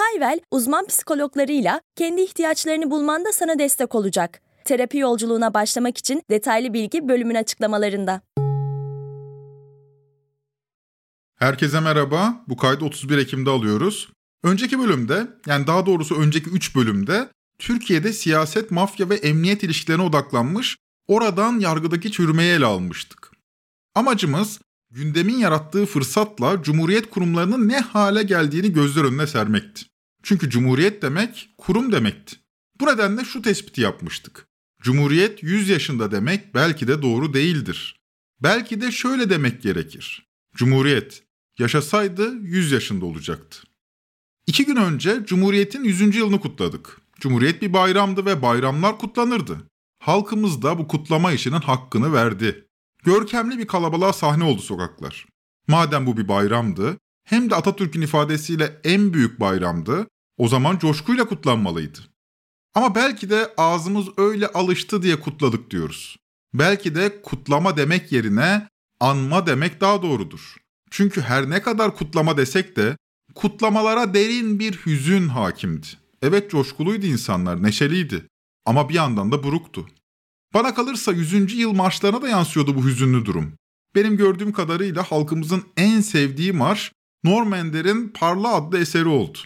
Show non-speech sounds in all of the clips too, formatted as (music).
Hayvel, uzman psikologlarıyla kendi ihtiyaçlarını bulmanda sana destek olacak. Terapi yolculuğuna başlamak için detaylı bilgi bölümün açıklamalarında. Herkese merhaba. Bu kaydı 31 Ekim'de alıyoruz. Önceki bölümde, yani daha doğrusu önceki 3 bölümde Türkiye'de siyaset, mafya ve emniyet ilişkilerine odaklanmış, oradan yargıdaki çürümeyi ele almıştık. Amacımız gündemin yarattığı fırsatla Cumhuriyet kurumlarının ne hale geldiğini gözler önüne sermekti. Çünkü Cumhuriyet demek kurum demekti. Bu nedenle şu tespiti yapmıştık. Cumhuriyet 100 yaşında demek belki de doğru değildir. Belki de şöyle demek gerekir. Cumhuriyet yaşasaydı 100 yaşında olacaktı. İki gün önce Cumhuriyet'in 100. yılını kutladık. Cumhuriyet bir bayramdı ve bayramlar kutlanırdı. Halkımız da bu kutlama işinin hakkını verdi. Görkemli bir kalabalığa sahne oldu sokaklar. Madem bu bir bayramdı, hem de Atatürk'ün ifadesiyle en büyük bayramdı, o zaman coşkuyla kutlanmalıydı. Ama belki de ağzımız öyle alıştı diye kutladık diyoruz. Belki de kutlama demek yerine anma demek daha doğrudur. Çünkü her ne kadar kutlama desek de kutlamalara derin bir hüzün hakimdi. Evet coşkuluydu insanlar, neşeliydi ama bir yandan da buruktu. Bana kalırsa 100. yıl marşlarına da yansıyordu bu hüzünlü durum. Benim gördüğüm kadarıyla halkımızın en sevdiği marş Normander'in Parla adlı eseri oldu.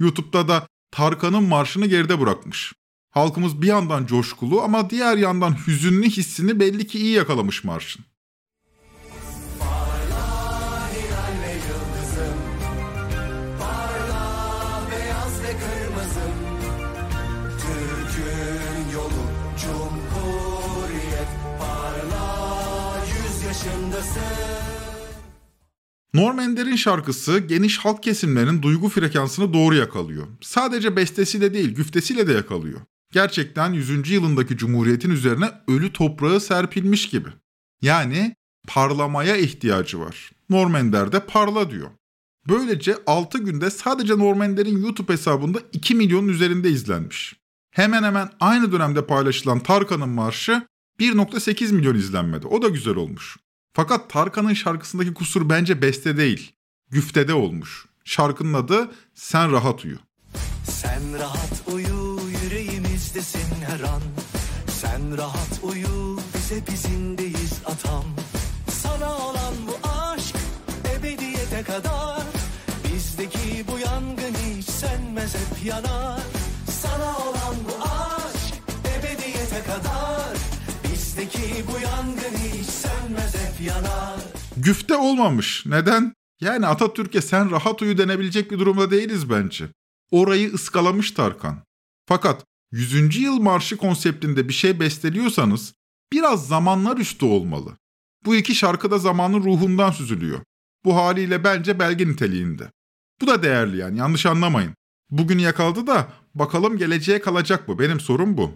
YouTube'da da Tarkan'ın marşını geride bırakmış. Halkımız bir yandan coşkulu ama diğer yandan hüzünlü hissini belli ki iyi yakalamış marşın. Norm Ender'in şarkısı geniş halk kesimlerinin duygu frekansını doğru yakalıyor. Sadece bestesiyle değil, güftesiyle de yakalıyor. Gerçekten 100. yılındaki Cumhuriyet'in üzerine ölü toprağı serpilmiş gibi. Yani parlamaya ihtiyacı var. Norm Ender de parla diyor. Böylece 6 günde sadece Norm Ender'in YouTube hesabında 2 milyonun üzerinde izlenmiş. Hemen hemen aynı dönemde paylaşılan Tarkan'ın marşı 1.8 milyon izlenmedi. O da güzel olmuş. Fakat Tarkan'ın şarkısındaki kusur bence beste değil, güftede olmuş. Şarkının adı Sen Rahat Uyu. Sen rahat uyu yüreğimizdesin her an. Sen rahat uyu bize bizindeyiz atam. Sana olan bu aşk ebediyete kadar. Bizdeki bu yangın hiç sönmez hep yanar. Sana olan bu aşk ebediyete kadar. Bizdeki bu yangın Güfte olmamış. Neden? Yani Atatürk'e sen rahat uyu denebilecek bir durumda değiliz bence. Orayı ıskalamış Tarkan. Fakat 100. yıl marşı konseptinde bir şey besteliyorsanız biraz zamanlar üstü olmalı. Bu iki şarkı da zamanın ruhundan süzülüyor. Bu haliyle bence belge niteliğinde. Bu da değerli yani yanlış anlamayın. Bugün yakaladı da bakalım geleceğe kalacak mı? Benim sorum bu.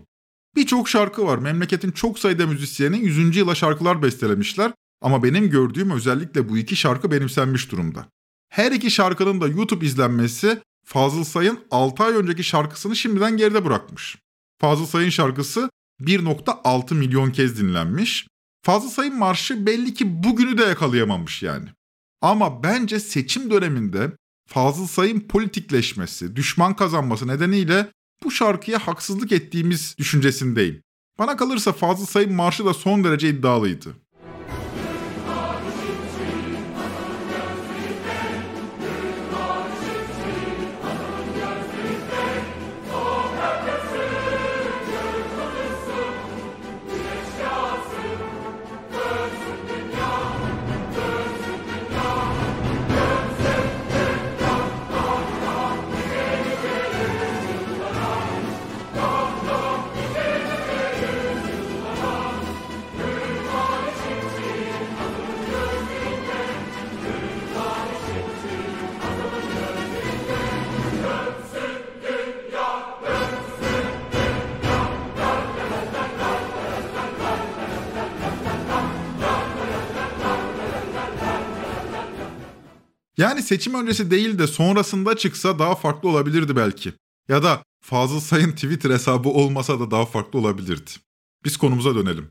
Birçok şarkı var. Memleketin çok sayıda müzisyeni 100. yıla şarkılar bestelemişler ama benim gördüğüm özellikle bu iki şarkı benimsenmiş durumda. Her iki şarkının da YouTube izlenmesi Fazıl Say'ın 6 ay önceki şarkısını şimdiden geride bırakmış. Fazıl Say'ın şarkısı 1.6 milyon kez dinlenmiş. Fazıl Say'ın marşı belli ki bugünü de yakalayamamış yani. Ama bence seçim döneminde Fazıl Say'ın politikleşmesi, düşman kazanması nedeniyle bu şarkıya haksızlık ettiğimiz düşüncesindeyim. Bana kalırsa Fazıl Say'ın marşı da son derece iddialıydı. Seçim öncesi değil de sonrasında çıksa daha farklı olabilirdi belki. Ya da Fazıl Say'ın Twitter hesabı olmasa da daha farklı olabilirdi. Biz konumuza dönelim.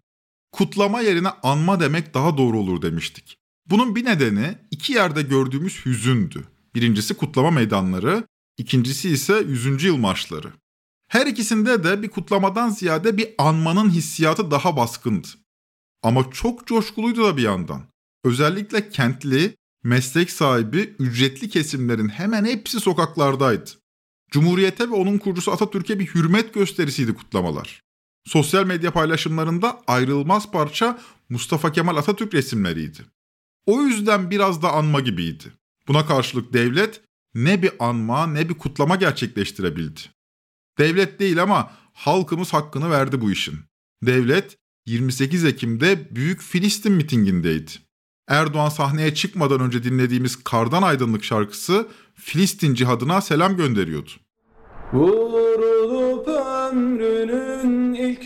Kutlama yerine anma demek daha doğru olur demiştik. Bunun bir nedeni iki yerde gördüğümüz hüzündü. Birincisi kutlama meydanları, ikincisi ise 100. yıl marşları. Her ikisinde de bir kutlamadan ziyade bir anmanın hissiyatı daha baskındı. Ama çok coşkuluydu da bir yandan. Özellikle kentli, meslek sahibi, ücretli kesimlerin hemen hepsi sokaklardaydı. Cumhuriyete ve onun kurucusu Atatürk'e bir hürmet gösterisiydi kutlamalar. Sosyal medya paylaşımlarında ayrılmaz parça Mustafa Kemal Atatürk resimleriydi. O yüzden biraz da anma gibiydi. Buna karşılık devlet ne bir anma ne bir kutlama gerçekleştirebildi. Devlet değil ama halkımız hakkını verdi bu işin. Devlet 28 Ekim'de Büyük Filistin mitingindeydi. Erdoğan sahneye çıkmadan önce dinlediğimiz Kardan Aydınlık şarkısı Filistin cihadına selam gönderiyordu. İlk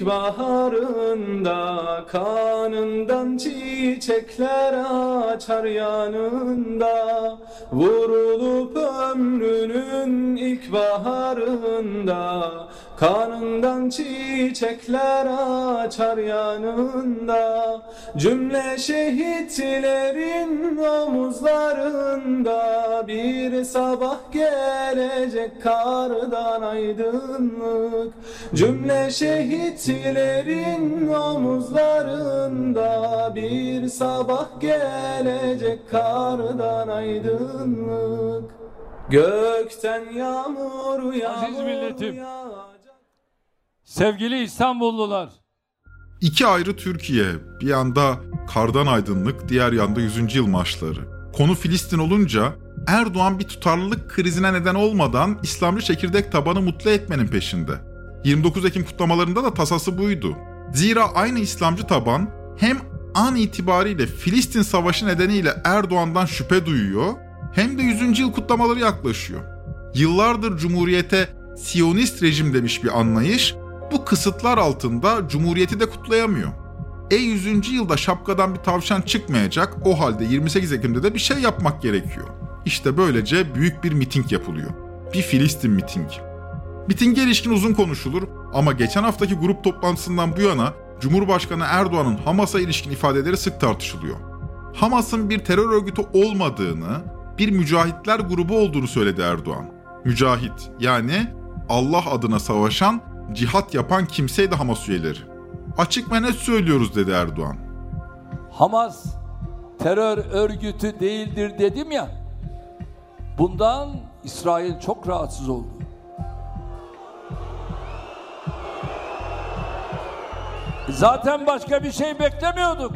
baharında Kanından çiçekler açar yanında. Vurulup ömrünün ilk baharında Kanından çiçekler açar yanında. Cümle şehitlerin omuzlarında Bir sabah gelecek kardan aydınlık. Cümle şehitlerin omuzlarında Bir sabah gelecek kardan aydınlık Gökten yağmur yağmur Aziz milletim. yağacak. Sevgili İstanbullular, İki ayrı Türkiye, bir yanda kardan aydınlık, diğer yanda 100. yıl marşları. Konu Filistin olunca Erdoğan bir tutarlılık krizine neden olmadan İslamcı çekirdek tabanı mutlu etmenin peşinde. 29 Ekim kutlamalarında da tasası buydu. Zira aynı İslamcı taban hem an itibariyle Filistin Savaşı nedeniyle Erdoğan'dan şüphe duyuyor hem de 100. yıl kutlamaları yaklaşıyor. Yıllardır Cumhuriyete Siyonist rejim demiş bir anlayış bu kısıtlar altında Cumhuriyeti de kutlayamıyor. E 100. yılda şapkadan bir tavşan çıkmayacak o halde 28 Ekim'de de bir şey yapmak gerekiyor. İşte böylece büyük bir miting yapılıyor. Bir Filistin mitingi. Mitinge ilişkin uzun konuşulur ama geçen haftaki grup toplantısından bu yana Cumhurbaşkanı Erdoğan'ın Hamas'a ilişkin ifadeleri sık tartışılıyor. Hamas'ın bir terör örgütü olmadığını, bir mücahitler grubu olduğunu söyledi Erdoğan. Mücahit yani Allah adına savaşan, cihat yapan kimseydi Hamas üyeleri. Açık ve net söylüyoruz dedi Erdoğan. Hamas terör örgütü değildir dedim ya. Bundan İsrail çok rahatsız oldu. Zaten başka bir şey beklemiyorduk.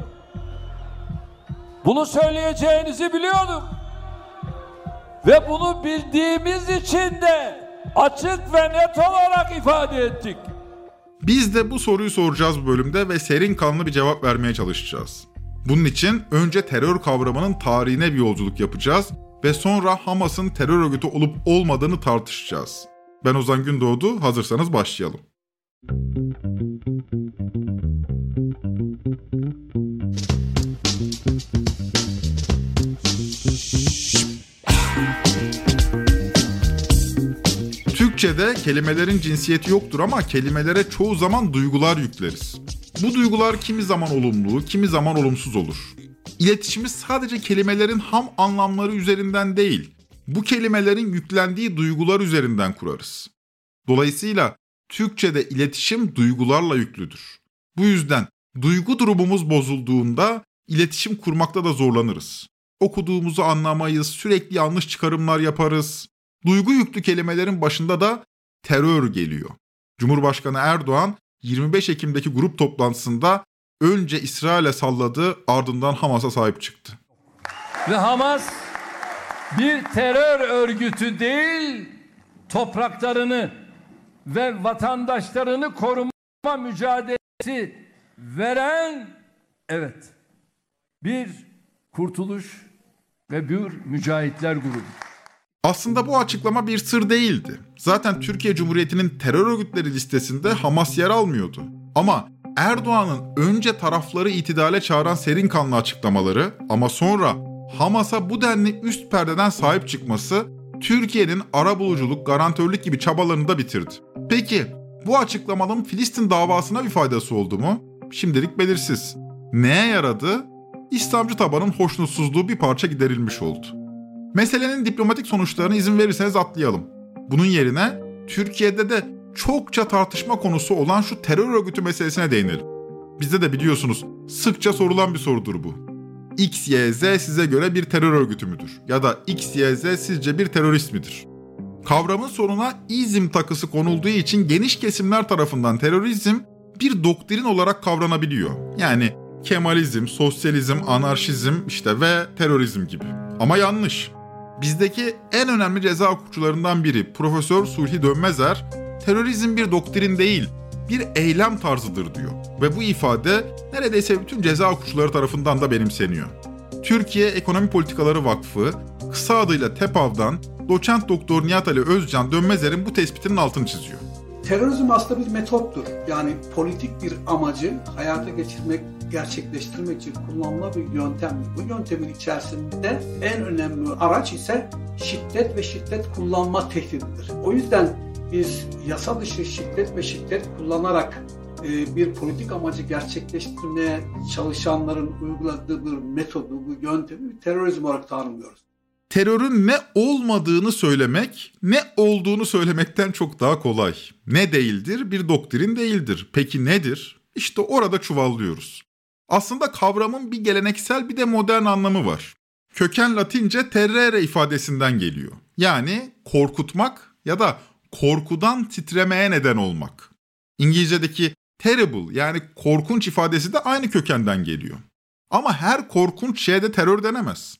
Bunu söyleyeceğinizi biliyorduk. Ve bunu bildiğimiz için de açık ve net olarak ifade ettik. Biz de bu soruyu soracağız bu bölümde ve serin kanlı bir cevap vermeye çalışacağız. Bunun için önce terör kavramının tarihine bir yolculuk yapacağız ve sonra Hamas'ın terör örgütü olup olmadığını tartışacağız. Ben Ozan Gündoğdu, hazırsanız başlayalım. Türkçe'de kelimelerin cinsiyeti yoktur ama kelimelere çoğu zaman duygular yükleriz. Bu duygular kimi zaman olumlu, kimi zaman olumsuz olur. İletişimi sadece kelimelerin ham anlamları üzerinden değil, bu kelimelerin yüklendiği duygular üzerinden kurarız. Dolayısıyla Türkçe'de iletişim duygularla yüklüdür. Bu yüzden duygu durumumuz bozulduğunda iletişim kurmakta da zorlanırız. Okuduğumuzu anlamayız, sürekli yanlış çıkarımlar yaparız. Duygu yüklü kelimelerin başında da terör geliyor. Cumhurbaşkanı Erdoğan 25 Ekim'deki grup toplantısında önce İsrail'e salladı ardından Hamas'a sahip çıktı. Ve Hamas bir terör örgütü değil, topraklarını ve vatandaşlarını koruma mücadelesi veren evet bir kurtuluş ve bir mücahitler grubu. Aslında bu açıklama bir sır değildi. Zaten Türkiye Cumhuriyeti'nin terör örgütleri listesinde Hamas yer almıyordu. Ama Erdoğan'ın önce tarafları itidale çağıran serin kanlı açıklamaları ama sonra Hamas'a bu denli üst perdeden sahip çıkması Türkiye'nin arabuluculuk, garantörlük gibi çabalarını da bitirdi. Peki bu açıklamanın Filistin davasına bir faydası oldu mu? Şimdilik belirsiz. Neye yaradı? İslamcı tabanın hoşnutsuzluğu bir parça giderilmiş oldu. Meselenin diplomatik sonuçlarını izin verirseniz atlayalım. Bunun yerine Türkiye'de de çokça tartışma konusu olan şu terör örgütü meselesine değinelim. Bizde de biliyorsunuz sıkça sorulan bir sorudur bu. XYZ size göre bir terör örgütü müdür? Ya da XYZ sizce bir terörist midir? Kavramın sonuna izm takısı konulduğu için geniş kesimler tarafından terörizm bir doktrin olarak kavranabiliyor. Yani Kemalizm, sosyalizm, anarşizm işte ve terörizm gibi. Ama yanlış. Bizdeki en önemli ceza hukukçularından biri Profesör Sulhi Dönmezer, terörizm bir doktrin değil, bir eylem tarzıdır diyor. Ve bu ifade neredeyse bütün ceza hukukçuları tarafından da benimseniyor. Türkiye Ekonomi Politikaları Vakfı, kısa adıyla TEPAV'dan doçent doktor Nihat Ali Özcan Dönmezer'in bu tespitinin altını çiziyor. Terörizm aslında bir metottur. Yani politik bir amacı hayata geçirmek, gerçekleştirmek için kullanılan bir yöntemdir. Bu yöntemin içerisinde en önemli araç ise şiddet ve şiddet kullanma tehdididir. O yüzden biz yasa dışı şiddet ve şiddet kullanarak e, bir politik amacı gerçekleştirmeye çalışanların uyguladığı bir metodu, bu yöntemi terörizm olarak tanımlıyoruz. Terörün ne olmadığını söylemek, ne olduğunu söylemekten çok daha kolay. Ne değildir? Bir doktrin değildir. Peki nedir? İşte orada çuvallıyoruz. Aslında kavramın bir geleneksel bir de modern anlamı var. Köken Latince terrere ifadesinden geliyor. Yani korkutmak ya da korkudan titremeye neden olmak. İngilizce'deki terrible yani korkunç ifadesi de aynı kökenden geliyor. Ama her korkunç şeye de terör denemez.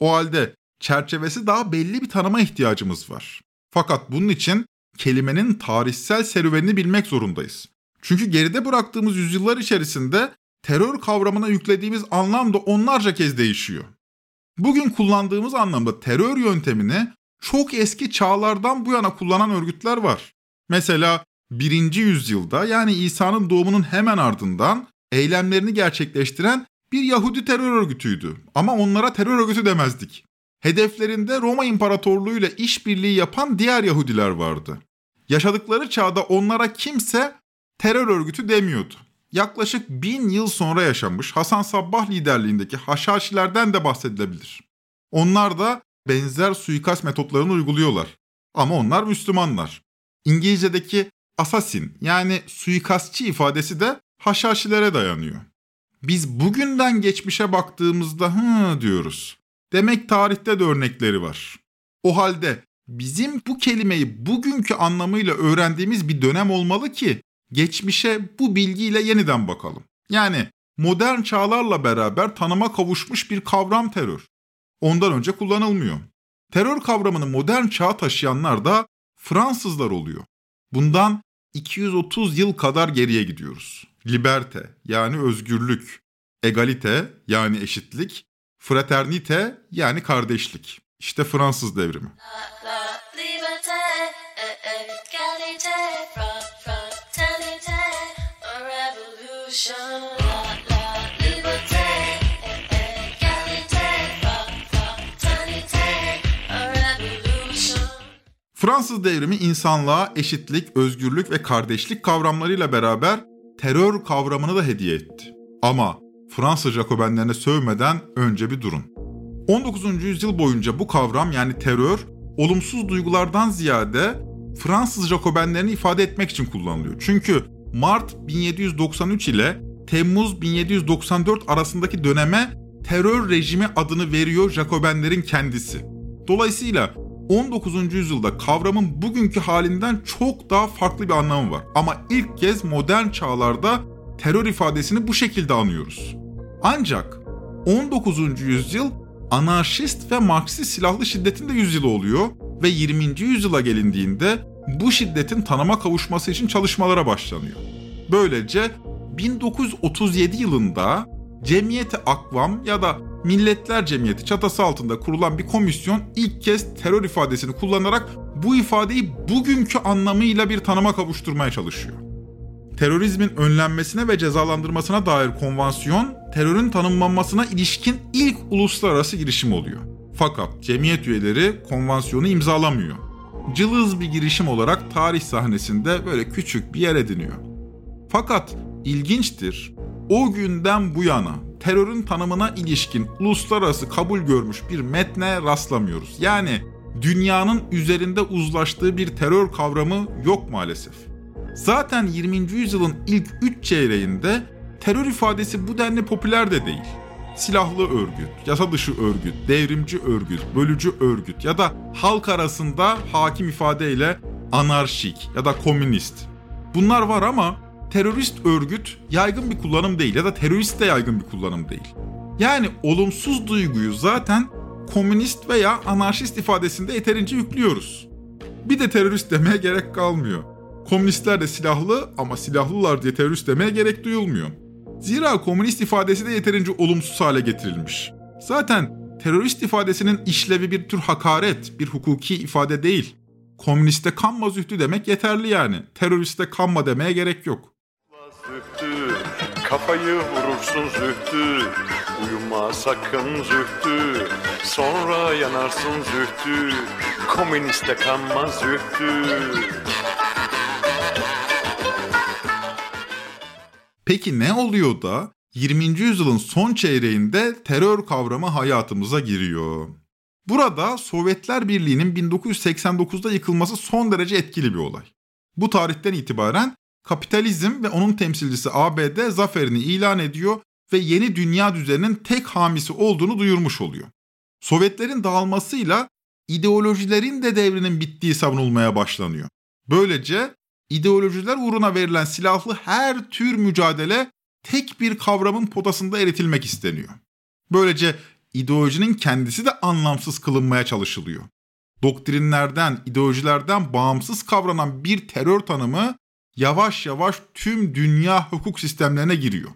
O halde çerçevesi daha belli bir tanıma ihtiyacımız var. Fakat bunun için kelimenin tarihsel serüvenini bilmek zorundayız. Çünkü geride bıraktığımız yüzyıllar içerisinde terör kavramına yüklediğimiz anlam da onlarca kez değişiyor. Bugün kullandığımız anlamda terör yöntemini çok eski çağlardan bu yana kullanan örgütler var. Mesela 1. yüzyılda yani İsa'nın doğumunun hemen ardından eylemlerini gerçekleştiren bir Yahudi terör örgütüydü. Ama onlara terör örgütü demezdik. Hedeflerinde Roma İmparatorluğu ile işbirliği yapan diğer Yahudiler vardı. Yaşadıkları çağda onlara kimse terör örgütü demiyordu. Yaklaşık bin yıl sonra yaşanmış Hasan Sabbah liderliğindeki Haşhaşilerden de bahsedilebilir. Onlar da benzer suikast metotlarını uyguluyorlar. Ama onlar Müslümanlar. İngilizce'deki assassin yani suikastçı ifadesi de Haşhaşilere dayanıyor. Biz bugünden geçmişe baktığımızda hı diyoruz. Demek tarihte de örnekleri var. O halde bizim bu kelimeyi bugünkü anlamıyla öğrendiğimiz bir dönem olmalı ki geçmişe bu bilgiyle yeniden bakalım. Yani modern çağlarla beraber tanıma kavuşmuş bir kavram terör. Ondan önce kullanılmıyor. Terör kavramını modern çağa taşıyanlar da Fransızlar oluyor. Bundan 230 yıl kadar geriye gidiyoruz. Liberte yani özgürlük, egalite yani eşitlik, fraternite yani kardeşlik. İşte Fransız devrimi. Fransız devrimi insanlığa eşitlik, özgürlük ve kardeşlik kavramlarıyla beraber terör kavramını da hediye etti. Ama Fransız Jacobenlerine sövmeden önce bir durun. 19. yüzyıl boyunca bu kavram yani terör olumsuz duygulardan ziyade Fransız Jacobenlerini ifade etmek için kullanılıyor. Çünkü Mart 1793 ile Temmuz 1794 arasındaki döneme terör rejimi adını veriyor Jacobenlerin kendisi. Dolayısıyla 19. yüzyılda kavramın bugünkü halinden çok daha farklı bir anlamı var. Ama ilk kez modern çağlarda terör ifadesini bu şekilde anıyoruz. Ancak 19. yüzyıl anarşist ve Marksist silahlı şiddetin de yüzyılı oluyor ve 20. yüzyıla gelindiğinde bu şiddetin tanıma kavuşması için çalışmalara başlanıyor. Böylece 1937 yılında Cemiyeti Akvam ya da Milletler Cemiyeti çatısı altında kurulan bir komisyon ilk kez terör ifadesini kullanarak bu ifadeyi bugünkü anlamıyla bir tanıma kavuşturmaya çalışıyor. terörizmin önlenmesine ve cezalandırmasına dair konvansiyon, terörün tanımlanmasına ilişkin ilk uluslararası girişim oluyor. Fakat cemiyet üyeleri konvansiyonu imzalamıyor. Cılız bir girişim olarak tarih sahnesinde böyle küçük bir yer ediniyor. Fakat ilginçtir, o günden bu yana terörün tanımına ilişkin uluslararası kabul görmüş bir metne rastlamıyoruz. Yani dünyanın üzerinde uzlaştığı bir terör kavramı yok maalesef. Zaten 20. yüzyılın ilk 3 çeyreğinde terör ifadesi bu denli popüler de değil. Silahlı örgüt, yasa dışı örgüt, devrimci örgüt, bölücü örgüt ya da halk arasında hakim ifadeyle anarşik ya da komünist. Bunlar var ama terörist örgüt yaygın bir kullanım değil ya da terörist de yaygın bir kullanım değil. Yani olumsuz duyguyu zaten komünist veya anarşist ifadesinde yeterince yüklüyoruz. Bir de terörist demeye gerek kalmıyor. Komünistler de silahlı ama silahlılar diye terörist demeye gerek duyulmuyor. Zira komünist ifadesi de yeterince olumsuz hale getirilmiş. Zaten terörist ifadesinin işlevi bir tür hakaret, bir hukuki ifade değil. Komüniste kanma zühtü demek yeterli yani. Teröriste kanma demeye gerek yok. Zühtü, kafayı vurursun zühtü, uyuma sakın zühtü, sonra yanarsın zühtü, komüniste kanma zühtü. Peki ne oluyor da 20. yüzyılın son çeyreğinde terör kavramı hayatımıza giriyor? Burada Sovyetler Birliği'nin 1989'da yıkılması son derece etkili bir olay. Bu tarihten itibaren kapitalizm ve onun temsilcisi ABD zaferini ilan ediyor ve yeni dünya düzeninin tek hamisi olduğunu duyurmuş oluyor. Sovyetlerin dağılmasıyla ideolojilerin de devrinin bittiği savunulmaya başlanıyor. Böylece ideolojiler uğruna verilen silahlı her tür mücadele tek bir kavramın potasında eritilmek isteniyor. Böylece ideolojinin kendisi de anlamsız kılınmaya çalışılıyor. Doktrinlerden, ideolojilerden bağımsız kavranan bir terör tanımı yavaş yavaş tüm dünya hukuk sistemlerine giriyor.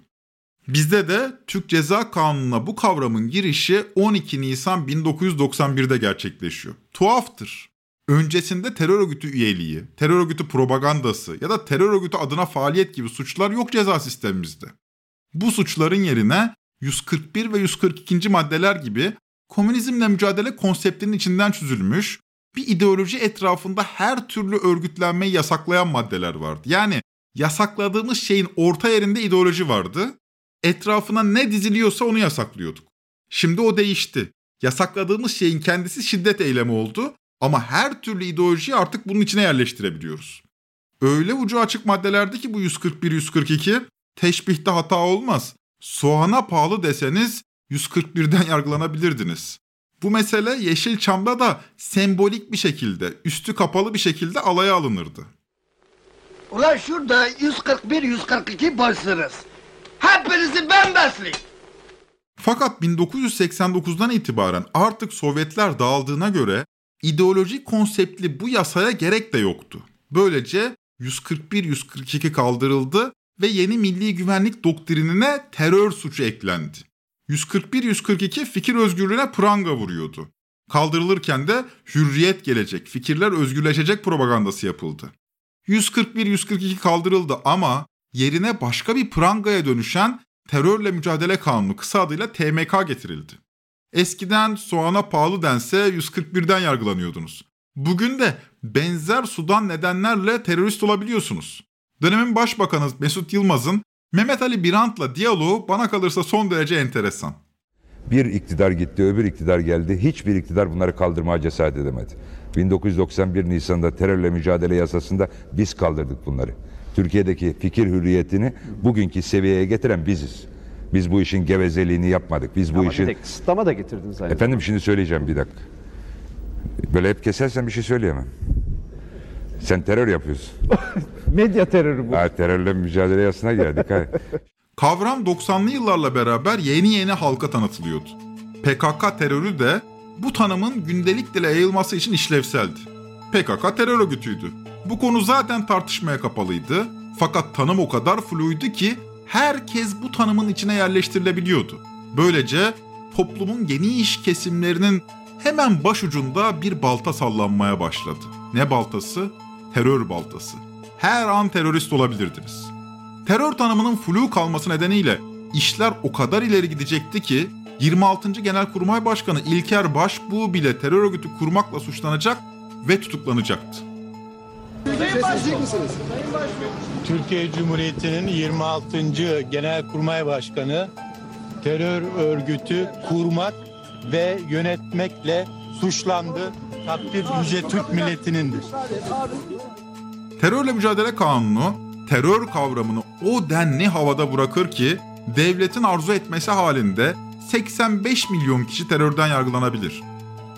Bizde de Türk Ceza Kanunu'na bu kavramın girişi 12 Nisan 1991'de gerçekleşiyor. Tuhaftır. Öncesinde terör örgütü üyeliği, terör örgütü propagandası ya da terör örgütü adına faaliyet gibi suçlar yok ceza sistemimizde. Bu suçların yerine 141 ve 142. maddeler gibi komünizmle mücadele konseptinin içinden çözülmüş bir ideoloji etrafında her türlü örgütlenmeyi yasaklayan maddeler vardı. Yani yasakladığımız şeyin orta yerinde ideoloji vardı. Etrafına ne diziliyorsa onu yasaklıyorduk. Şimdi o değişti. Yasakladığımız şeyin kendisi şiddet eylemi oldu ama her türlü ideolojiyi artık bunun içine yerleştirebiliyoruz. Öyle ucu açık maddelerde ki bu 141-142 teşbihte hata olmaz. Soğana pahalı deseniz 141'den yargılanabilirdiniz. Bu mesele Yeşilçam'da da sembolik bir şekilde, üstü kapalı bir şekilde alaya alınırdı. Ulan şurada 141-142 başsınız. Hepinizi ben besleyeyim. Fakat 1989'dan itibaren artık Sovyetler dağıldığına göre ideolojik konseptli bu yasaya gerek de yoktu. Böylece 141-142 kaldırıldı ve yeni milli güvenlik doktrinine terör suçu eklendi. 141-142 fikir özgürlüğüne pranga vuruyordu. Kaldırılırken de hürriyet gelecek, fikirler özgürleşecek propagandası yapıldı. 141-142 kaldırıldı ama yerine başka bir prangaya dönüşen terörle mücadele kanunu kısa adıyla TMK getirildi. Eskiden soğana pahalı dense 141'den yargılanıyordunuz. Bugün de benzer sudan nedenlerle terörist olabiliyorsunuz. Dönemin başbakanı Mesut Yılmaz'ın Mehmet Ali Birant'la diyaloğu bana kalırsa son derece enteresan. Bir iktidar gitti, öbür iktidar geldi. Hiçbir iktidar bunları kaldırmaya cesaret edemedi. 1991 Nisan'da terörle mücadele yasasında biz kaldırdık bunları. Türkiye'deki fikir hürriyetini bugünkü seviyeye getiren biziz. Biz bu işin gevezeliğini yapmadık. Biz bu Ama işin... kısıtlama da getirdiniz aynı Efendim şimdi söyleyeceğim bir dakika. Böyle hep kesersen bir şey söyleyemem. Sen terör yapıyorsun. (laughs) Medya terörü bu. Ha, terörle mücadele yasasına geldik. Ha. (laughs) Kavram 90'lı yıllarla beraber yeni yeni halka tanıtılıyordu. PKK terörü de bu tanımın gündelik dile yayılması için işlevseldi. PKK terör örgütüydü. Bu konu zaten tartışmaya kapalıydı. Fakat tanım o kadar fluydu ki herkes bu tanımın içine yerleştirilebiliyordu. Böylece toplumun geniş kesimlerinin hemen başucunda bir balta sallanmaya başladı. Ne baltası? Terör baltası. Her an terörist olabilirdiniz. Terör tanımının flu kalması nedeniyle işler o kadar ileri gidecekti ki 26. Genelkurmay Başkanı İlker Başbuğ bile terör örgütü kurmakla suçlanacak ve tutuklanacaktı. Türkiye Cumhuriyeti'nin 26. Genelkurmay Başkanı terör örgütü kurmak ve yönetmekle suçlandı. Takdir yüce Türk milletinindir. Terörle Mücadele Kanunu terör kavramını o denli havada bırakır ki devletin arzu etmesi halinde 85 milyon kişi terörden yargılanabilir.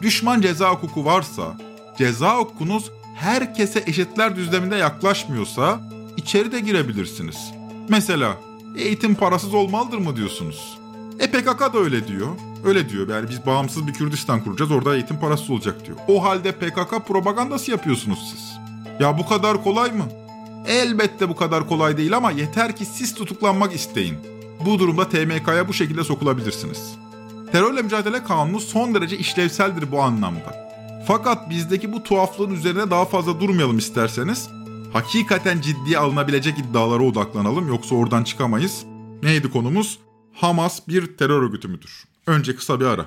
Düşman ceza hukuku varsa, ceza hukukunuz herkese eşitler düzleminde yaklaşmıyorsa içeri de girebilirsiniz. Mesela eğitim parasız olmalıdır mı diyorsunuz? E PKK da öyle diyor. Öyle diyor yani biz bağımsız bir Kürdistan kuracağız orada eğitim parasız olacak diyor. O halde PKK propagandası yapıyorsunuz siz. Ya bu kadar kolay mı? Elbette bu kadar kolay değil ama yeter ki siz tutuklanmak isteyin. Bu durumda TMK'ya bu şekilde sokulabilirsiniz. Terörle mücadele kanunu son derece işlevseldir bu anlamda. Fakat bizdeki bu tuhaflığın üzerine daha fazla durmayalım isterseniz. Hakikaten ciddiye alınabilecek iddialara odaklanalım yoksa oradan çıkamayız. Neydi konumuz? Hamas bir terör örgütü müdür? Önce kısa bir ara.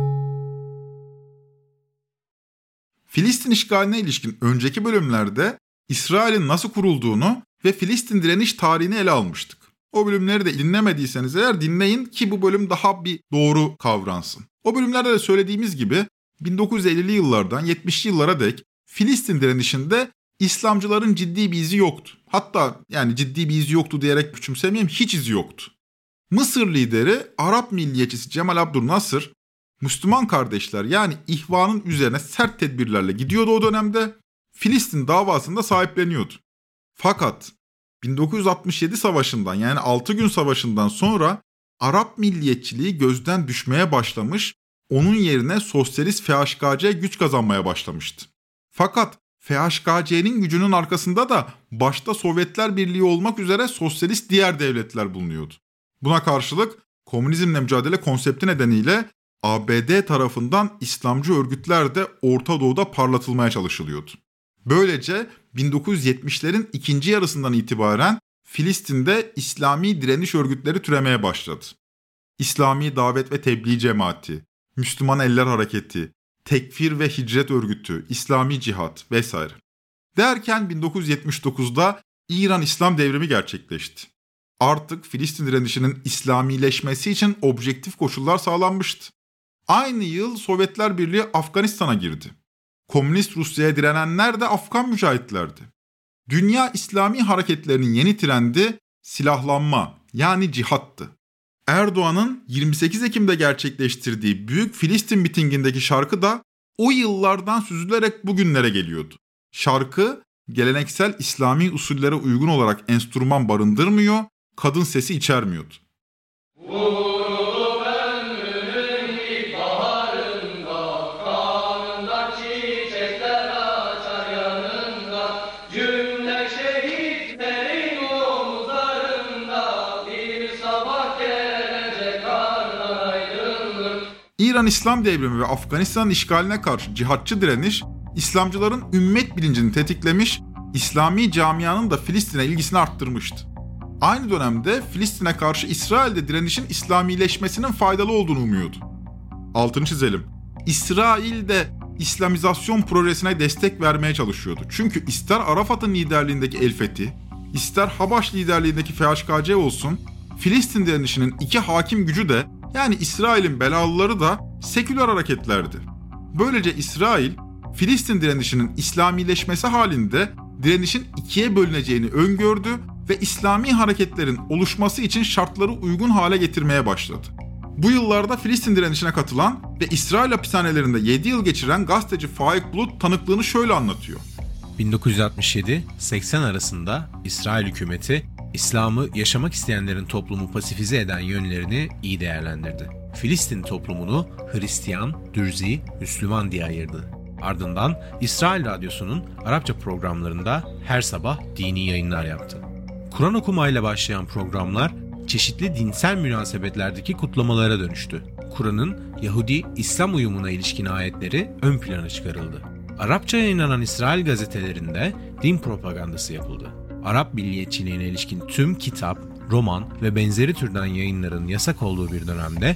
Filistin işgaline ilişkin önceki bölümlerde İsrail'in nasıl kurulduğunu ve Filistin direniş tarihini ele almıştık. O bölümleri de dinlemediyseniz eğer dinleyin ki bu bölüm daha bir doğru kavransın. O bölümlerde de söylediğimiz gibi 1950'li yıllardan 70'li yıllara dek Filistin direnişinde İslamcıların ciddi bir izi yoktu. Hatta yani ciddi bir izi yoktu diyerek küçümsemeyeyim hiç izi yoktu. Mısır lideri Arap milliyetçisi Cemal Abdülnasır Müslüman kardeşler yani ihvanın üzerine sert tedbirlerle gidiyordu o dönemde. Filistin davasında sahipleniyordu. Fakat 1967 savaşından yani 6 gün savaşından sonra Arap milliyetçiliği gözden düşmeye başlamış, onun yerine sosyalist FHKC güç kazanmaya başlamıştı. Fakat FHKC'nin gücünün arkasında da başta Sovyetler Birliği olmak üzere sosyalist diğer devletler bulunuyordu. Buna karşılık komünizmle mücadele konsepti nedeniyle ABD tarafından İslamcı örgütler de Orta Doğu'da parlatılmaya çalışılıyordu. Böylece 1970'lerin ikinci yarısından itibaren Filistin'de İslami direniş örgütleri türemeye başladı. İslami Davet ve Tebliğ Cemaati, Müslüman Eller Hareketi, Tekfir ve Hicret Örgütü, İslami Cihat vesaire. Derken 1979'da İran İslam devrimi gerçekleşti. Artık Filistin direnişinin İslamileşmesi için objektif koşullar sağlanmıştı. Aynı yıl Sovyetler Birliği Afganistan'a girdi. Komünist Rusya'ya direnenler de Afgan mücahitlerdi. Dünya İslami hareketlerinin yeni trendi silahlanma yani cihattı. Erdoğan'ın 28 Ekim'de gerçekleştirdiği Büyük Filistin mitingindeki şarkı da o yıllardan süzülerek bugünlere geliyordu. Şarkı geleneksel İslami usullere uygun olarak enstrüman barındırmıyor, kadın sesi içermiyordu. İran İslam devrimi ve Afganistan işgaline karşı cihatçı direniş, İslamcıların ümmet bilincini tetiklemiş, İslami camianın da Filistin'e ilgisini arttırmıştı. Aynı dönemde Filistin'e karşı İsrail'de direnişin İslamileşmesinin faydalı olduğunu umuyordu. Altını çizelim. İsrail de İslamizasyon projesine destek vermeye çalışıyordu. Çünkü ister Arafat'ın liderliğindeki El Fethi, ister Habaş liderliğindeki FHKC olsun, Filistin direnişinin iki hakim gücü de yani İsrail'in belalıları da seküler hareketlerdi. Böylece İsrail, Filistin direnişinin İslamileşmesi halinde direnişin ikiye bölüneceğini öngördü ve İslami hareketlerin oluşması için şartları uygun hale getirmeye başladı. Bu yıllarda Filistin direnişine katılan ve İsrail hapishanelerinde 7 yıl geçiren gazeteci Faik Bulut tanıklığını şöyle anlatıyor. 1967-80 arasında İsrail hükümeti İslam'ı yaşamak isteyenlerin toplumu pasifize eden yönlerini iyi değerlendirdi. Filistin toplumunu Hristiyan, Dürzi, Müslüman diye ayırdı. Ardından İsrail Radyosu'nun Arapça programlarında her sabah dini yayınlar yaptı. Kur'an okumayla başlayan programlar çeşitli dinsel münasebetlerdeki kutlamalara dönüştü. Kur'an'ın Yahudi-İslam uyumuna ilişkin ayetleri ön plana çıkarıldı. Arapça yayınlanan İsrail gazetelerinde din propagandası yapıldı. Arap milliyetçiliğine ilişkin tüm kitap, roman ve benzeri türden yayınların yasak olduğu bir dönemde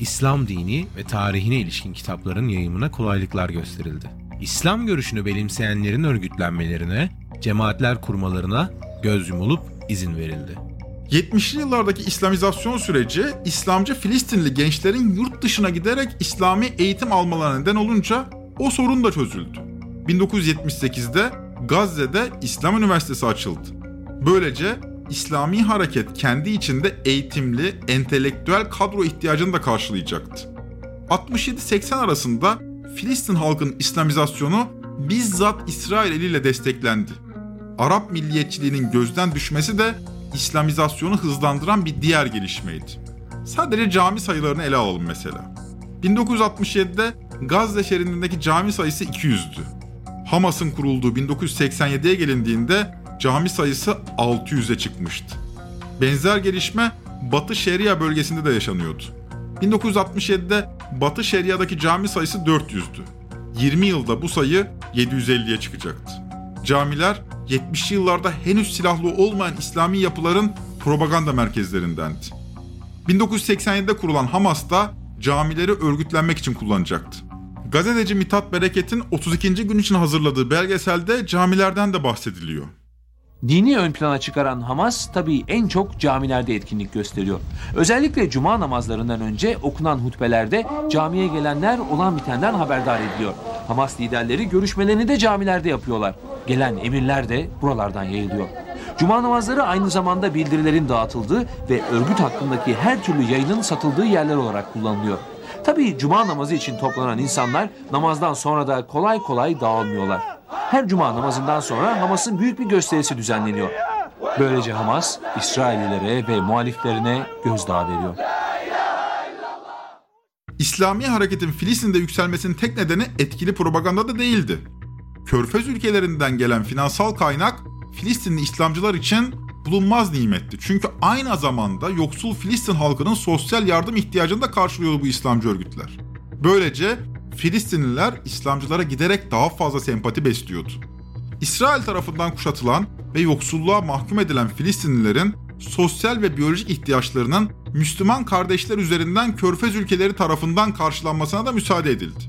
İslam dini ve tarihine ilişkin kitapların yayımına kolaylıklar gösterildi. İslam görüşünü benimseyenlerin örgütlenmelerine, cemaatler kurmalarına göz yumulup izin verildi. 70'li yıllardaki İslamizasyon süreci İslamcı Filistinli gençlerin yurt dışına giderek İslami eğitim almalarına neden olunca o sorun da çözüldü. 1978'de Gazze'de İslam Üniversitesi açıldı. Böylece İslami hareket kendi içinde eğitimli, entelektüel kadro ihtiyacını da karşılayacaktı. 67-80 arasında Filistin halkının İslamizasyonu bizzat İsrail eliyle desteklendi. Arap milliyetçiliğinin gözden düşmesi de İslamizasyonu hızlandıran bir diğer gelişmeydi. Sadece cami sayılarını ele alalım mesela. 1967'de Gazze şeridindeki cami sayısı 200'dü. Hamas'ın kurulduğu 1987'ye gelindiğinde cami sayısı 600'e çıkmıştı. Benzer gelişme Batı Şeria bölgesinde de yaşanıyordu. 1967'de Batı Şeria'daki cami sayısı 400'dü. 20 yılda bu sayı 750'ye çıkacaktı. Camiler 70'li yıllarda henüz silahlı olmayan İslami yapıların propaganda merkezlerindendi. 1987'de kurulan Hamas da camileri örgütlenmek için kullanacaktı. Gazeteci Mithat Bereket'in 32. gün için hazırladığı belgeselde camilerden de bahsediliyor. Dini ön plana çıkaran Hamas tabii en çok camilerde etkinlik gösteriyor. Özellikle cuma namazlarından önce okunan hutbelerde camiye gelenler olan bitenden haberdar ediliyor. Hamas liderleri görüşmelerini de camilerde yapıyorlar. Gelen emirler de buralardan yayılıyor. Cuma namazları aynı zamanda bildirilerin dağıtıldığı ve örgüt hakkındaki her türlü yayının satıldığı yerler olarak kullanılıyor. Tabii cuma namazı için toplanan insanlar namazdan sonra da kolay kolay dağılmıyorlar. Her cuma namazından sonra Hamas'ın büyük bir gösterisi düzenleniyor. Böylece Hamas, İsraillilere ve muhaliflerine gözdağı veriyor. İslami hareketin Filistin'de yükselmesinin tek nedeni etkili propaganda da değildi. Körfez ülkelerinden gelen finansal kaynak Filistinli İslamcılar için bulunmaz nimetti. Çünkü aynı zamanda yoksul Filistin halkının sosyal yardım ihtiyacını da karşılıyordu bu İslamcı örgütler. Böylece Filistinliler İslamcılara giderek daha fazla sempati besliyordu. İsrail tarafından kuşatılan ve yoksulluğa mahkum edilen Filistinlilerin sosyal ve biyolojik ihtiyaçlarının Müslüman kardeşler üzerinden Körfez ülkeleri tarafından karşılanmasına da müsaade edildi.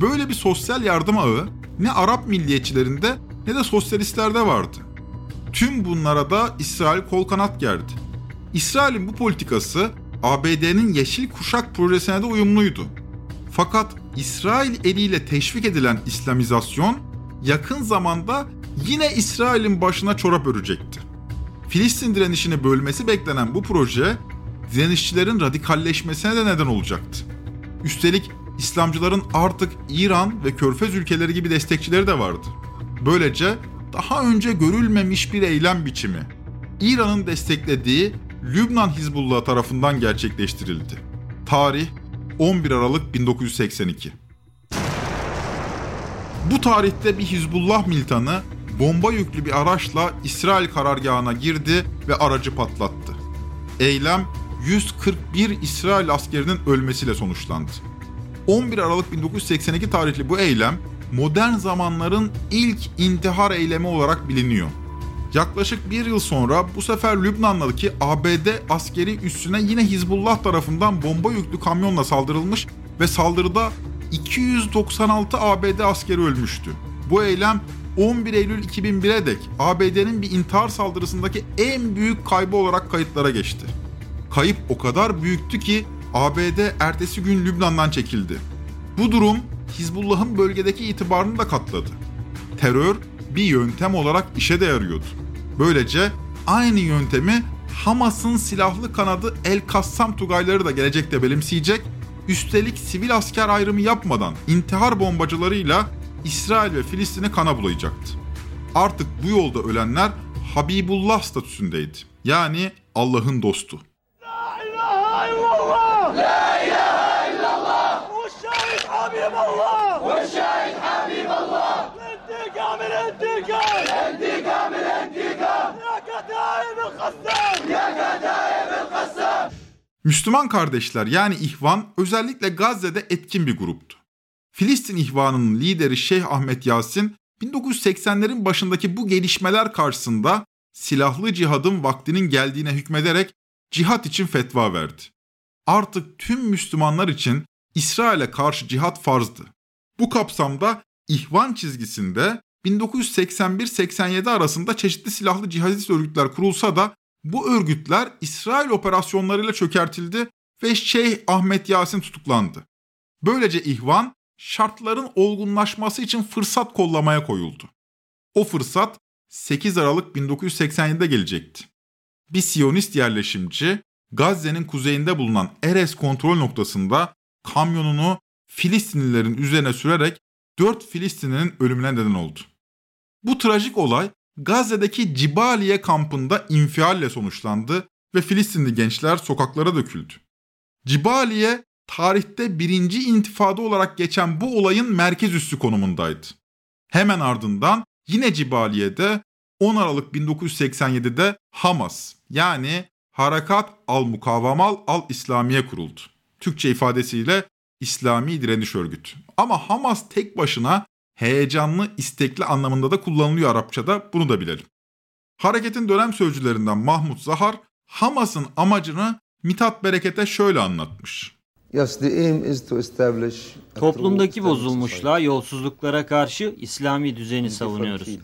Böyle bir sosyal yardım ağı ne Arap milliyetçilerinde ne de sosyalistlerde vardı. Tüm bunlara da İsrail kol kanat gerdi. İsrail'in bu politikası ABD'nin Yeşil Kuşak projesine de uyumluydu. Fakat İsrail eliyle teşvik edilen İslamizasyon yakın zamanda yine İsrail'in başına çorap örecekti. Filistin direnişini bölmesi beklenen bu proje direnişçilerin radikalleşmesine de neden olacaktı. Üstelik İslamcıların artık İran ve Körfez ülkeleri gibi destekçileri de vardı. Böylece daha önce görülmemiş bir eylem biçimi İran'ın desteklediği Lübnan Hizbullah tarafından gerçekleştirildi. Tarih 11 Aralık 1982. Bu tarihte bir Hizbullah militanı bomba yüklü bir araçla İsrail karargahına girdi ve aracı patlattı. Eylem 141 İsrail askerinin ölmesiyle sonuçlandı. 11 Aralık 1982 tarihli bu eylem modern zamanların ilk intihar eylemi olarak biliniyor. Yaklaşık bir yıl sonra bu sefer Lübnan'daki ABD askeri üssüne yine Hizbullah tarafından bomba yüklü kamyonla saldırılmış ve saldırıda 296 ABD askeri ölmüştü. Bu eylem 11 Eylül 2001'e dek ABD'nin bir intihar saldırısındaki en büyük kaybı olarak kayıtlara geçti. Kayıp o kadar büyüktü ki ABD ertesi gün Lübnan'dan çekildi. Bu durum Hizbullah'ın bölgedeki itibarını da katladı. Terör bir yöntem olarak işe de yarıyordu. Böylece aynı yöntemi Hamas'ın silahlı kanadı El Kassam Tugayları da gelecekte benimseyecek. Üstelik sivil asker ayrımı yapmadan intihar bombacılarıyla İsrail ve Filistin'i kana bulayacaktı. Artık bu yolda ölenler Habibullah statüsündeydi. Yani Allah'ın dostu. La ilahe illallah! La! Müslüman kardeşler yani İhvan özellikle Gazze'de etkin bir gruptu. Filistin İhvanı'nın lideri Şeyh Ahmet Yasin 1980'lerin başındaki bu gelişmeler karşısında silahlı cihadın vaktinin geldiğine hükmederek cihat için fetva verdi. Artık tüm Müslümanlar için İsrail'e karşı cihat farzdı. Bu kapsamda İhvan çizgisinde 1981-87 arasında çeşitli silahlı cihadist örgütler kurulsa da bu örgütler İsrail operasyonlarıyla çökertildi ve Şeyh Ahmet Yasin tutuklandı. Böylece İhvan şartların olgunlaşması için fırsat kollamaya koyuldu. O fırsat 8 Aralık 1987'de gelecekti. Bir Siyonist yerleşimci Gazze'nin kuzeyinde bulunan Erez kontrol noktasında kamyonunu Filistinlilerin üzerine sürerek 4 Filistinlinin ölümüne neden oldu. Bu trajik olay Gazze'deki Cibaliye kampında infialle sonuçlandı ve Filistinli gençler sokaklara döküldü. Cibaliye tarihte birinci intifada olarak geçen bu olayın merkez üssü konumundaydı. Hemen ardından yine Cibaliye'de 10 Aralık 1987'de Hamas yani Harakat al-Mukavamal al-İslamiye kuruldu. Türkçe ifadesiyle İslami Direniş Örgütü. Ama Hamas tek başına heyecanlı, istekli anlamında da kullanılıyor Arapçada bunu da bilelim. Hareketin dönem sözcülerinden Mahmut Zahar, Hamas'ın amacını Mithat Bereket'e şöyle anlatmış. Toplumdaki bozulmuşluğa, yolsuzluklara karşı İslami düzeni savunuyoruz.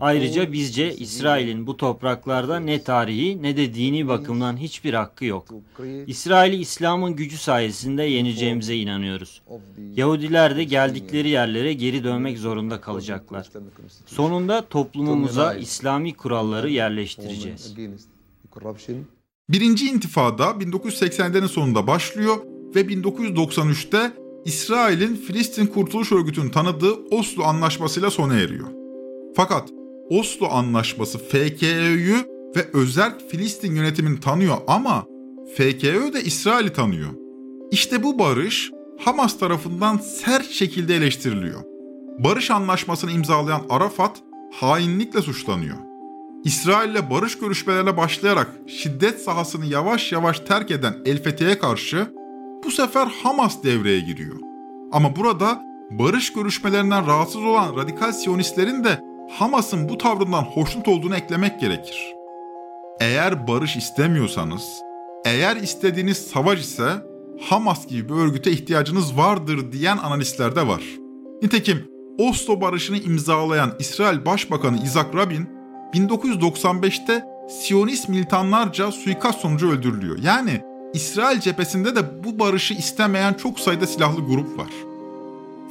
Ayrıca bizce İsrail'in bu topraklarda ne tarihi ne de dini bakımdan hiçbir hakkı yok. İsrail'i İslam'ın gücü sayesinde yeneceğimize inanıyoruz. Yahudiler de geldikleri yerlere geri dönmek zorunda kalacaklar. Sonunda toplumumuza İslami kuralları yerleştireceğiz. Birinci intifada 1980'lerin sonunda başlıyor ve 1993'te İsrail'in Filistin Kurtuluş Örgütü'nün tanıdığı Oslo Anlaşması'yla sona eriyor. Fakat Oslo Anlaşması FKÖ'yü ve özerk Filistin yönetimini tanıyor ama FKÖ de İsrail'i tanıyor. İşte bu barış Hamas tarafından sert şekilde eleştiriliyor. Barış anlaşmasını imzalayan Arafat hainlikle suçlanıyor. İsrail'le barış görüşmelerine başlayarak şiddet sahasını yavaş yavaş terk eden El Fethi'ye karşı bu sefer Hamas devreye giriyor. Ama burada barış görüşmelerinden rahatsız olan radikal siyonistlerin de Hamas'ın bu tavrından hoşnut olduğunu eklemek gerekir. Eğer barış istemiyorsanız, eğer istediğiniz savaş ise Hamas gibi bir örgüte ihtiyacınız vardır diyen analistler de var. Nitekim Oslo Barışı'nı imzalayan İsrail Başbakanı Isaac Rabin 1995'te Siyonist militanlarca suikast sonucu öldürülüyor. Yani İsrail cephesinde de bu barışı istemeyen çok sayıda silahlı grup var.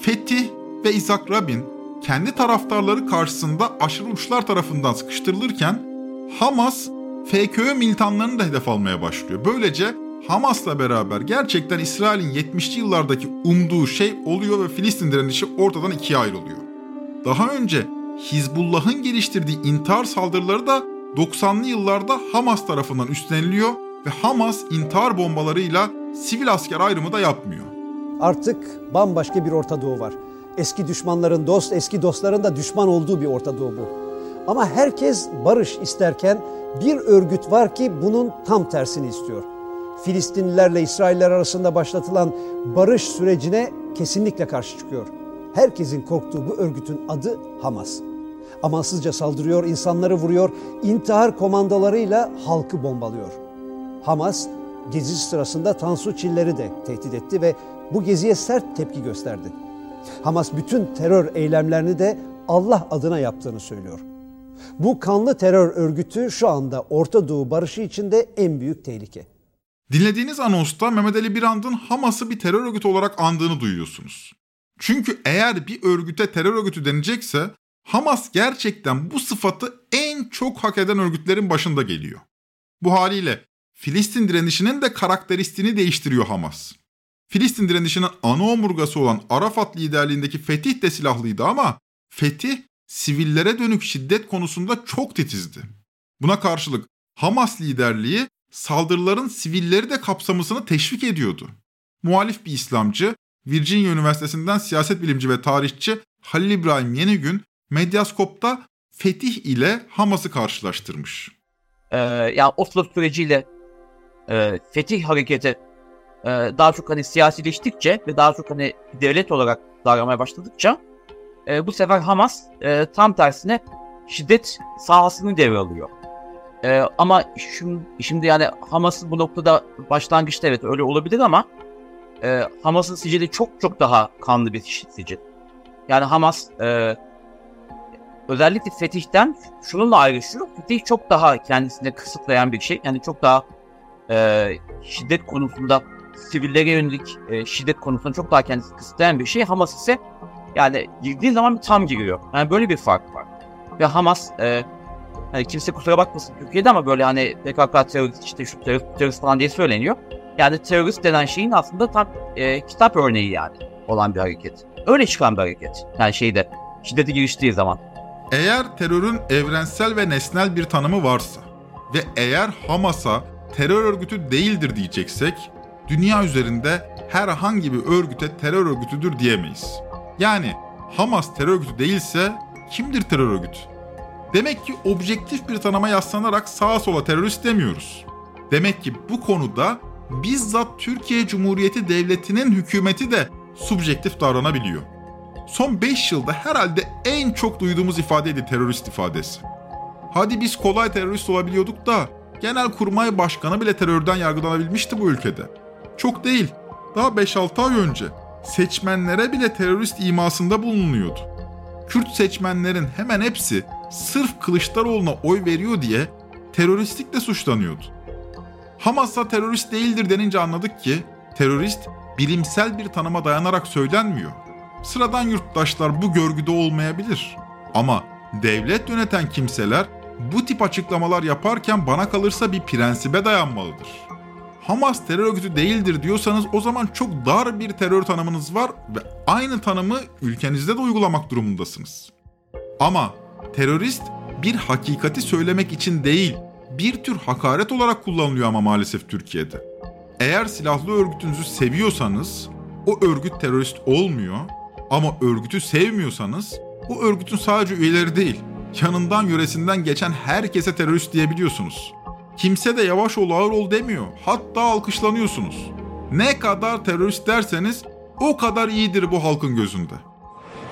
Fetih ve Isaac Rabin kendi taraftarları karşısında aşırı uçlar tarafından sıkıştırılırken Hamas FKÖ militanlarını da hedef almaya başlıyor. Böylece Hamas'la beraber gerçekten İsrail'in 70'li yıllardaki umduğu şey oluyor ve Filistin direnişi ortadan ikiye ayrılıyor. Daha önce Hizbullah'ın geliştirdiği intihar saldırıları da 90'lı yıllarda Hamas tarafından üstleniliyor ve Hamas intihar bombalarıyla sivil asker ayrımı da yapmıyor. Artık bambaşka bir Orta Doğu var. Eski düşmanların dost, eski dostların da düşman olduğu bir Orta Doğu bu. Ama herkes barış isterken bir örgüt var ki bunun tam tersini istiyor. Filistinlilerle İsrailler arasında başlatılan barış sürecine kesinlikle karşı çıkıyor. Herkesin korktuğu bu örgütün adı Hamas. Amansızca saldırıyor, insanları vuruyor, intihar komandolarıyla halkı bombalıyor. Hamas gezi sırasında Tansu Çiller'i de tehdit etti ve bu geziye sert tepki gösterdi. Hamas bütün terör eylemlerini de Allah adına yaptığını söylüyor. Bu kanlı terör örgütü şu anda Orta Doğu barışı içinde en büyük tehlike. Dinlediğiniz anonsta Mehmet Ali Birand'ın Hamas'ı bir terör örgütü olarak andığını duyuyorsunuz. Çünkü eğer bir örgüte terör örgütü denecekse Hamas gerçekten bu sıfatı en çok hak eden örgütlerin başında geliyor. Bu haliyle Filistin direnişinin de karakteristiğini değiştiriyor Hamas. Filistin direnişinin ana omurgası olan Arafat liderliğindeki Fetih de silahlıydı ama Fetih sivillere dönük şiddet konusunda çok titizdi. Buna karşılık Hamas liderliği saldırıların sivilleri de kapsamasını teşvik ediyordu. Muhalif bir İslamcı, Virginia Üniversitesi'nden siyaset bilimci ve tarihçi Halil İbrahim Yenigün, Medyaskop'ta Fetih ile Hamas'ı karşılaştırmış. Ee, yani Oslo süreciyle e, Fetih hareketi e, daha çok hani siyasileştikçe ve daha çok hani devlet olarak davranmaya başladıkça e, bu sefer Hamas e, tam tersine şiddet sahasını devralıyor. E, ama şimdi, şimdi yani Hamas'ın bu noktada başlangıçta evet öyle olabilir ama e, Hamas'ın sicili çok çok daha kanlı bir sicil. Yani Hamas e, özellikle Fetih'ten şununla ayrışıyor. Fetih çok daha kendisine kısıtlayan bir şey. Yani çok daha e, şiddet konusunda sivillere yönelik e, şiddet konusunda çok daha kendisini kısıtlayan bir şey. Hamas ise yani girdiği zaman tam giriyor. Yani böyle bir fark var. Ve Hamas e, hani kimse kusura bakmasın Türkiye'de ama böyle hani PKK terörist işte şu terörist, terörist falan diye söyleniyor. Yani terörist denen şeyin aslında tam e, kitap örneği yani olan bir hareket. Öyle çıkan bir hareket. Yani şeyde şiddete giriştiği zaman. Eğer terörün evrensel ve nesnel bir tanımı varsa ve eğer Hamas'a terör örgütü değildir diyeceksek, dünya üzerinde herhangi bir örgüte terör örgütüdür diyemeyiz. Yani Hamas terör örgütü değilse kimdir terör örgütü? Demek ki objektif bir tanıma yaslanarak sağa sola terörist demiyoruz. Demek ki bu konuda bizzat Türkiye Cumhuriyeti Devleti'nin hükümeti de subjektif davranabiliyor. Son 5 yılda herhalde en çok duyduğumuz ifadeydi terörist ifadesi. Hadi biz kolay terörist olabiliyorduk da Genelkurmay Başkanı bile terörden yargılanabilmişti bu ülkede. Çok değil, daha 5-6 ay önce seçmenlere bile terörist imasında bulunuyordu. Kürt seçmenlerin hemen hepsi sırf Kılıçdaroğlu'na oy veriyor diye teröristlikle suçlanıyordu. Hamas'a terörist değildir denince anladık ki terörist bilimsel bir tanıma dayanarak söylenmiyor. Sıradan yurttaşlar bu görgüde olmayabilir. Ama devlet yöneten kimseler bu tip açıklamalar yaparken bana kalırsa bir prensibe dayanmalıdır. Hamas terör örgütü değildir diyorsanız o zaman çok dar bir terör tanımınız var ve aynı tanımı ülkenizde de uygulamak durumundasınız. Ama terörist bir hakikati söylemek için değil, bir tür hakaret olarak kullanılıyor ama maalesef Türkiye'de. Eğer silahlı örgütünüzü seviyorsanız o örgüt terörist olmuyor ama örgütü sevmiyorsanız o örgütün sadece üyeleri değil, yanından yöresinden geçen herkese terörist diyebiliyorsunuz. Kimse de yavaş ol ağır ol demiyor. Hatta alkışlanıyorsunuz. Ne kadar terörist derseniz o kadar iyidir bu halkın gözünde.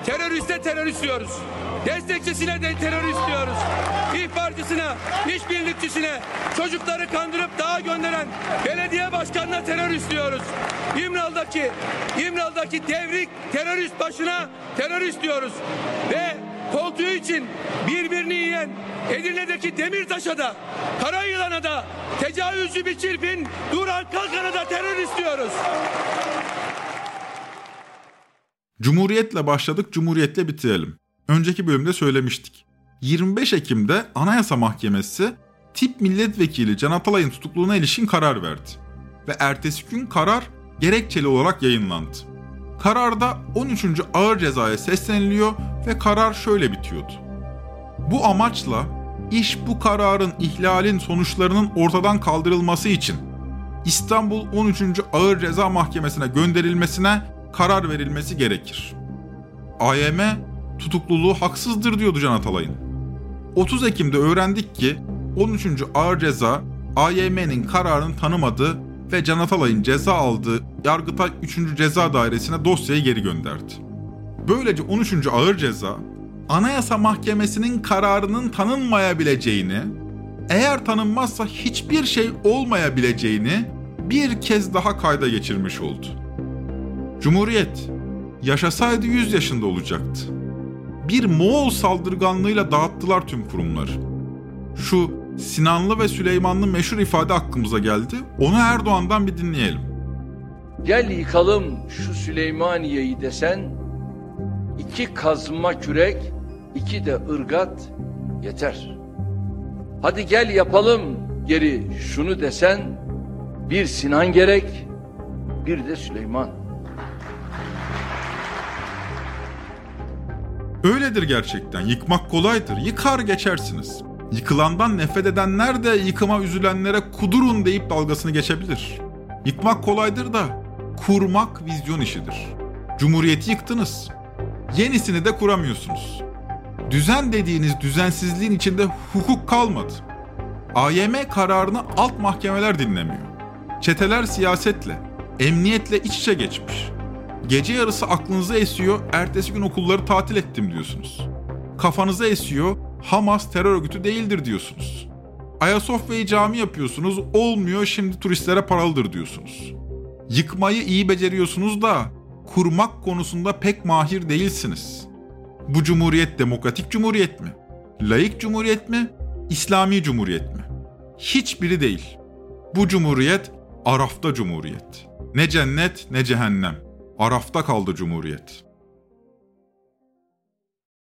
Teröriste terörist diyoruz. Destekçisine de terörist diyoruz. İhbarcısına, işbirlikçisine, çocukları kandırıp dağa gönderen belediye başkanına terörist diyoruz. İmral'daki, İmral'daki devrik terörist başına terörist diyoruz. Ve koltuğu için birbirini yiyen Edirne'deki Demirtaş'a da, Karayılan'a da, tecavüzcü bir çirpin Duran Kalkan'a da terörist diyoruz. Cumhuriyetle başladık, Cumhuriyetle bitirelim. Önceki bölümde söylemiştik. 25 Ekim'de Anayasa Mahkemesi tip milletvekili Can Atalay'ın tutukluğuna ilişkin karar verdi. Ve ertesi gün karar gerekçeli olarak yayınlandı. Kararda 13. ağır cezaya sesleniliyor ve karar şöyle bitiyordu. Bu amaçla iş bu kararın ihlalin sonuçlarının ortadan kaldırılması için İstanbul 13. Ağır Ceza Mahkemesi'ne gönderilmesine karar verilmesi gerekir. AYM tutukluluğu haksızdır diyordu Can Atalay'ın. 30 Ekim'de öğrendik ki 13. Ağır Ceza AYM'nin kararını tanımadı ve Can Atalay'ın ceza aldığı Yargıtay 3. Ceza Dairesi'ne dosyayı geri gönderdi. Böylece 13. Ağır Ceza Anayasa Mahkemesi'nin kararının tanınmayabileceğini, eğer tanınmazsa hiçbir şey olmayabileceğini bir kez daha kayda geçirmiş oldu. Cumhuriyet yaşasaydı 100 yaşında olacaktı. bir Moğol saldırganlığıyla dağıttılar tüm kurumları. Şu Sinanlı ve Süleymanlı meşhur ifade aklımıza geldi. Onu Erdoğan'dan bir dinleyelim. Gel yıkalım şu Süleymaniye'yi desen, iki kazma kürek, iki de ırgat yeter. Hadi gel yapalım geri şunu desen, bir Sinan gerek, bir de Süleyman. Öyledir gerçekten. Yıkmak kolaydır. Yıkar geçersiniz. Yıkılandan nefret edenler de yıkıma üzülenlere kudurun deyip dalgasını geçebilir. Yıkmak kolaydır da kurmak vizyon işidir. Cumhuriyeti yıktınız. Yenisini de kuramıyorsunuz. Düzen dediğiniz düzensizliğin içinde hukuk kalmadı. AYM kararını alt mahkemeler dinlemiyor. Çeteler siyasetle, emniyetle iç içe geçmiş. Gece yarısı aklınıza esiyor, ertesi gün okulları tatil ettim diyorsunuz. Kafanıza esiyor, Hamas terör örgütü değildir diyorsunuz. Ayasofya'yı cami yapıyorsunuz, olmuyor şimdi turistlere paralıdır diyorsunuz. Yıkmayı iyi beceriyorsunuz da kurmak konusunda pek mahir değilsiniz. Bu cumhuriyet demokratik cumhuriyet mi? Laik cumhuriyet mi? İslami cumhuriyet mi? Hiçbiri değil. Bu cumhuriyet Araf'ta cumhuriyet. Ne cennet ne cehennem. Araf'ta kaldı cumhuriyet.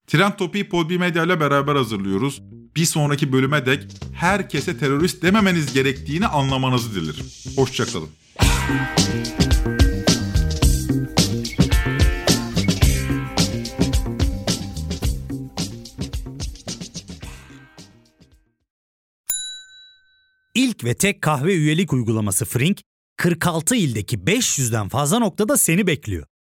Trend Topi'yi Podbi Medya ile beraber hazırlıyoruz. Bir sonraki bölüme dek herkese terörist dememeniz gerektiğini anlamanızı dilerim. Hoşçakalın. İlk ve tek kahve üyelik uygulaması Frink, 46 ildeki 500'den fazla noktada seni bekliyor.